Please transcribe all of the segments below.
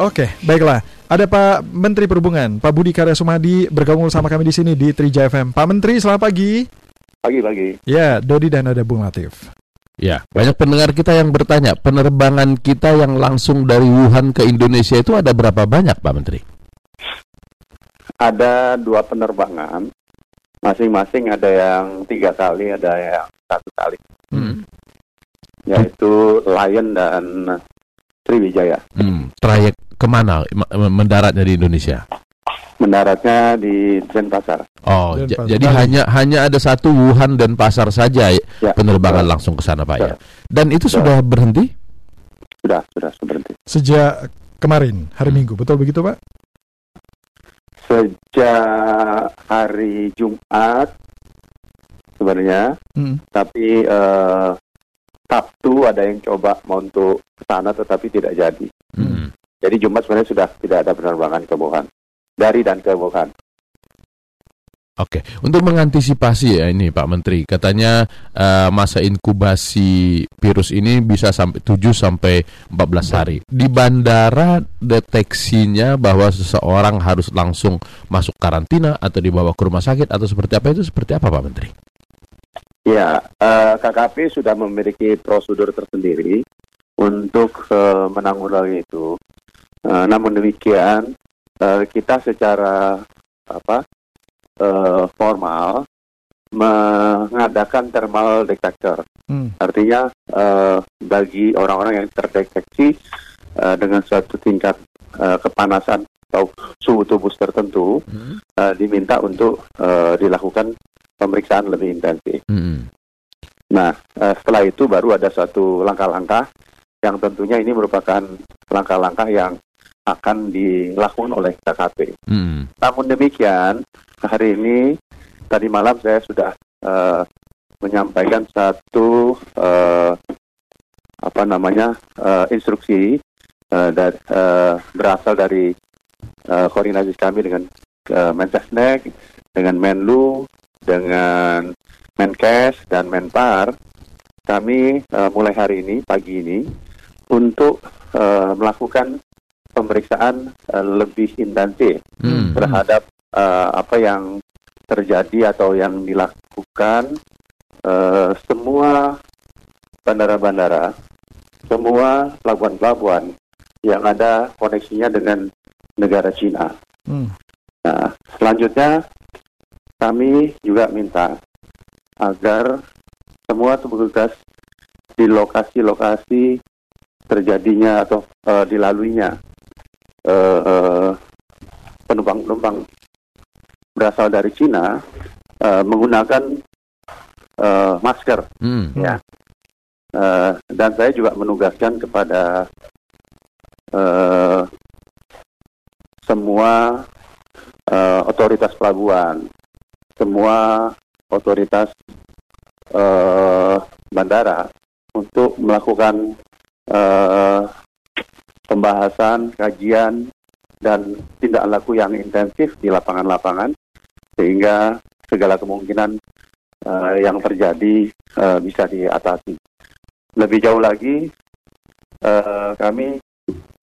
Oke, baiklah. Ada Pak Menteri Perhubungan, Pak Budi Karya Sumadi bergabung sama kami di sini di Trija FM. Pak Menteri, selamat pagi. Pagi-pagi. Ya, Dodi dan ada Bung Latif. Ya, banyak pendengar kita yang bertanya, penerbangan kita yang langsung dari Wuhan ke Indonesia itu ada berapa banyak, Pak Menteri? Ada dua penerbangan, masing-masing ada yang tiga kali, ada yang satu kali, Hmm. yaitu Lion dan Sriwijaya. Hmm, trayek ke mana mendaratnya di Indonesia? Mendaratnya di Denpasar. Oh, Pak jadi Bali. hanya hanya ada satu Wuhan dan Pasar saja ya, Ya, penerbangan betul. langsung ke sana, Pak ya. Betul. Dan itu Betul. sudah berhenti? Sudah, sudah berhenti. Sejak kemarin, hari Minggu, betul begitu Pak? Sejak hari Jumat sebenarnya, Hmm. tapi eh, Sabtu ada yang coba mau untuk ke sana tetapi tidak jadi. Hmm. Jadi Jumat sebenarnya sudah tidak ada penerbangan ke Wuhan. Dari dan ke Wuhan. Oke, untuk mengantisipasi ya ini Pak Menteri, katanya eh, masa inkubasi virus ini bisa sampai 7 sampai 14 hari. Di bandara deteksinya bahwa seseorang harus langsung masuk karantina atau dibawa ke rumah sakit atau seperti apa itu seperti apa Pak Menteri? Ya, eh, KKP sudah memiliki prosedur tersendiri untuk eh, menanggulangi itu. Eh, namun demikian, eh, kita secara apa eh, formal mengadakan thermal detector. Hmm. Artinya eh, bagi orang-orang yang terdeteksi eh, dengan suatu tingkat eh, kepanasan atau suhu tubuh tertentu, eh, diminta untuk eh, dilakukan pemeriksaan lebih intensif. Hmm. Nah, eh, setelah itu baru ada suatu langkah-langkah yang tentunya ini merupakan langkah-langkah yang akan dilakukan oleh KKP. Hmm. Namun demikian, hari ini tadi malam saya sudah eh, menyampaikan satu eh, apa namanya eh, instruksi eh, dari, eh, berasal dari eh, koordinasi kami dengan eh, Mensesnek, dengan Menlu, dengan Menkes dan Menpar. Kami eh, mulai hari ini pagi ini untuk eh, melakukan pemeriksaan eh, lebih intensif Hmm. terhadap eh, apa yang terjadi atau yang dilakukan eh, semua bandara-bandara, semua pelabuhan-pelabuhan yang ada koneksinya dengan negara Cina. Hmm. Nah, selanjutnya kami juga minta agar semua tugas di lokasi-lokasi terjadinya atau eh, dilaluinya penumpang-penumpang berasal dari Cina eh, menggunakan eh, masker Hmm. ya. Eh, dan saya juga menugaskan kepada eh, semua eh, otoritas pelabuhan, semua otoritas eh, bandara untuk melakukan eh, pembahasan, kajian, dan tindak laku yang intensif di lapangan-lapangan sehingga segala kemungkinan eh, yang terjadi eh, bisa diatasi. Lebih jauh lagi, eh, kami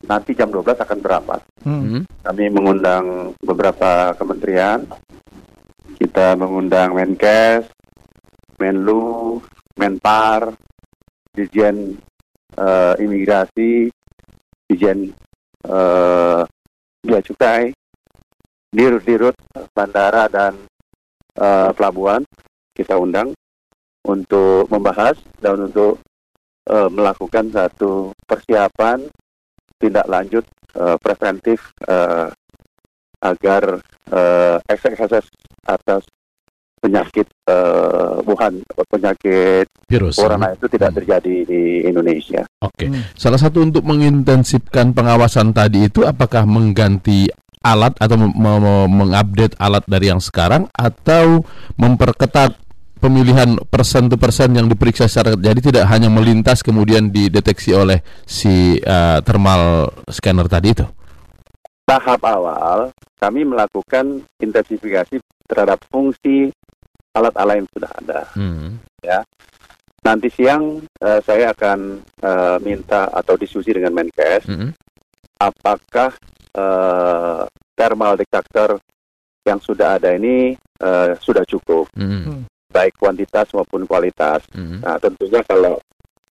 nanti jam 12 akan berapat. Hmm. Hmm. Kami mengundang beberapa kementerian. Kita mengundang Menkes, Menlu, Menpar, Dirjen eh, Imigrasi, Dirjen eh, Bea Cukai, Dirut-Dirut Bandara dan eh, Pelabuhan kita undang untuk membahas dan untuk eh, melakukan satu persiapan tindak lanjut eh, preventif eh, agar eh, ekses-ekses atas penyakit eh, Wuhan penyakit Virus. corona itu tidak Hmm. terjadi di Indonesia. Oke. Hmm. Salah satu untuk mengintensifkan pengawasan tadi itu apakah mengganti alat atau mengupdate alat dari yang sekarang atau memperketat pemilihan persen to persen yang diperiksa secara jadi tidak hanya melintas kemudian dideteksi oleh si eh, thermal scanner tadi itu. Tahap awal kami melakukan intensifikasi terhadap fungsi alat-alat yang sudah ada. Hmm. Nanti siang eh, saya akan eh, minta atau diskusi dengan Menkes Hmm. apakah eh, thermal detector yang sudah ada ini eh, sudah cukup, Mm, baik kuantitas maupun kualitas. mm, Nah, tentunya kalau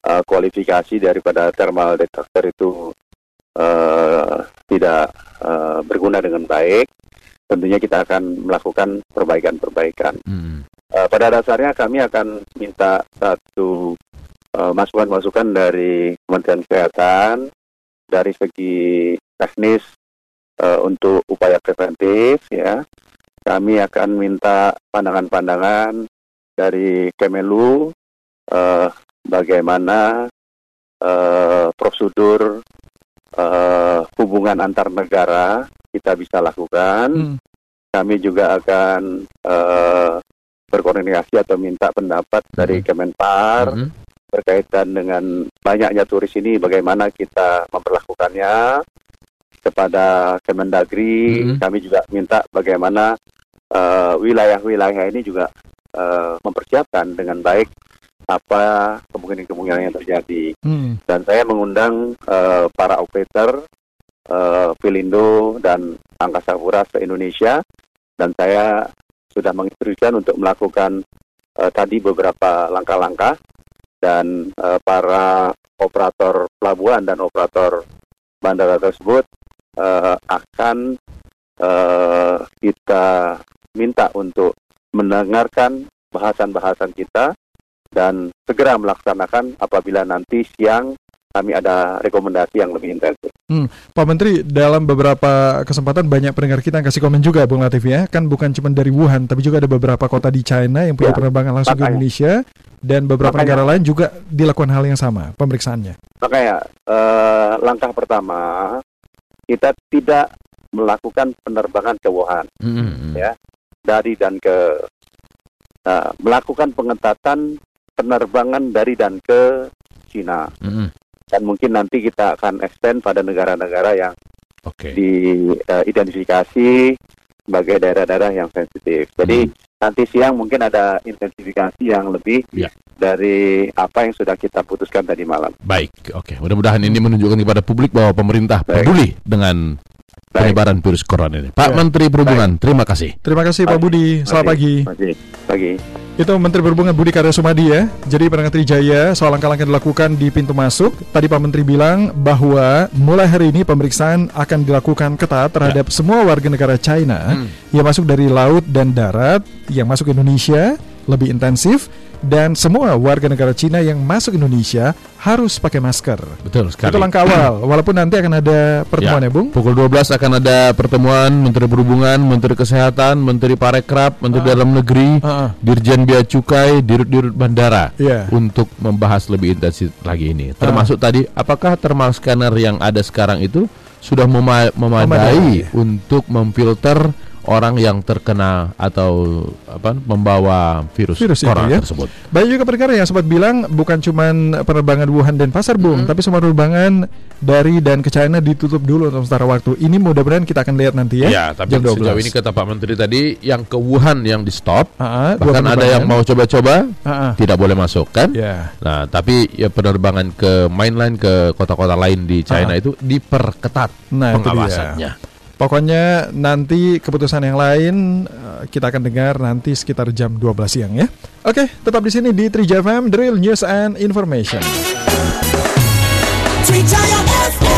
eh, kualifikasi daripada thermal detector itu eh, tidak eh, berguna dengan baik, tentunya kita akan melakukan perbaikan-perbaikan. mm. Eh, pada dasarnya kami akan minta satu eh, masukan-masukan dari Kementerian Kesehatan dari segi teknis eh, untuk upaya preventif ya. Kami akan minta pandangan-pandangan dari Kemelu eh, bagaimana eh, prosedur eh, hubungan antar negara kita bisa lakukan Hmm. kami juga akan eh, berkoordinasi atau minta pendapat dari Mhm. Kemenpar Mm, berkaitan dengan banyaknya turis ini bagaimana kita memperlakukannya kepada Kemendagri Mhm. kami juga minta bagaimana eh, wilayah-wilayah ini juga eh, mempersiapkan dengan baik apa kemungkinan-kemungkinan yang terjadi Hmm. dan saya mengundang eh, para operator eh, Pelindo dan Angkasa Pura se Indonesia dan saya sudah menginstruksikan untuk melakukan eh, tadi beberapa langkah-langkah dan eh, para operator pelabuhan dan operator bandara tersebut eh, akan eh, kita minta untuk mendengarkan bahasan-bahasan kita dan segera melaksanakan apabila nanti siang kami ada rekomendasi yang lebih intensif. Pak Menteri, dalam beberapa kesempatan banyak pendengar kita yang kasih komen juga, Bung Latif ya. Kan bukan cuma dari Wuhan, tapi juga ada beberapa kota di China yang punya Ya, penerbangan langsung ke makanya. Indonesia dan beberapa Makanya. negara lain juga dilakukan hal yang sama pemeriksaannya. Makanya eh, langkah pertama kita tidak melakukan penerbangan ke Wuhan mm, mm. Ya. dari dan ke nah, melakukan pengetatan penerbangan dari dan ke Cina Mm, mm. Dan mungkin nanti kita akan extend pada negara-negara yang Oke. diidentifikasi sebagai daerah-daerah yang sensitif. Jadi nanti siang mungkin ada intensifikasi yang lebih Ya. dari apa yang sudah kita putuskan tadi malam. Baik, oke. Mudah-mudahan ini menunjukkan kepada publik bahwa pemerintah Baik. peduli dengan. Penyebaran virus corona ini. Pak Ya. Menteri Perhubungan, terima kasih. Terima kasih Pak Baik. Budi, selamat pagi. Pagi. Pagi. Itu Menteri Perhubungan Budi Karya Sumadi ya. Jadi pendengar Trijaya soal langkah-langkah yang dilakukan di pintu masuk. Tadi Pak Menteri bilang bahwa mulai hari ini pemeriksaan akan dilakukan ketat terhadap semua warga negara China Hmm. yang masuk dari laut dan darat yang masuk Indonesia lebih intensif dan semua warga negara Cina yang masuk Indonesia harus pakai masker. Betul sekali. Itu langkah awal. Walaupun nanti akan ada pertemuan ya, Bung. Pukul 12 akan ada pertemuan Menteri Perhubungan, Menteri Kesehatan, Menteri Parekraf, Menteri Ah. Dalam Negeri, Ah, ah. Dirjen Bea Cukai, Dirut-dirut Bandara Iya. untuk membahas lebih intensif lagi ini. Termasuk tadi apakah thermal scanner yang ada sekarang itu sudah mema- memadai Memadai. untuk memfilter orang yang terkena atau apa membawa virus, Virus itu corona ya. tersebut. Banyak juga pendengar yang sempat bilang bukan cuman penerbangan Wuhan dan Pasar Bung, tapi semua penerbangan dari dan ke China ditutup dulu untuk sementara waktu. Ini mudah-mudahan kita akan lihat nanti ya. Ya, tapi jam 12. sejauh ini kata Pak Menteri tadi yang ke Wuhan yang di stop, Ah, ah, dua bahkan ada yang mau coba-coba Ah, ah. tidak boleh masuk kan? Ya. Nah, tapi ya penerbangan ke mainline ke kota-kota lain di China Ah. itu diperketat Nah, itu dia. Pokoknya nanti keputusan yang lain eh, kita akan dengar nanti sekitar jam 12 siang ya. Oke, tetap di sini di Trija FM Drill News and Information. Trijaya FM.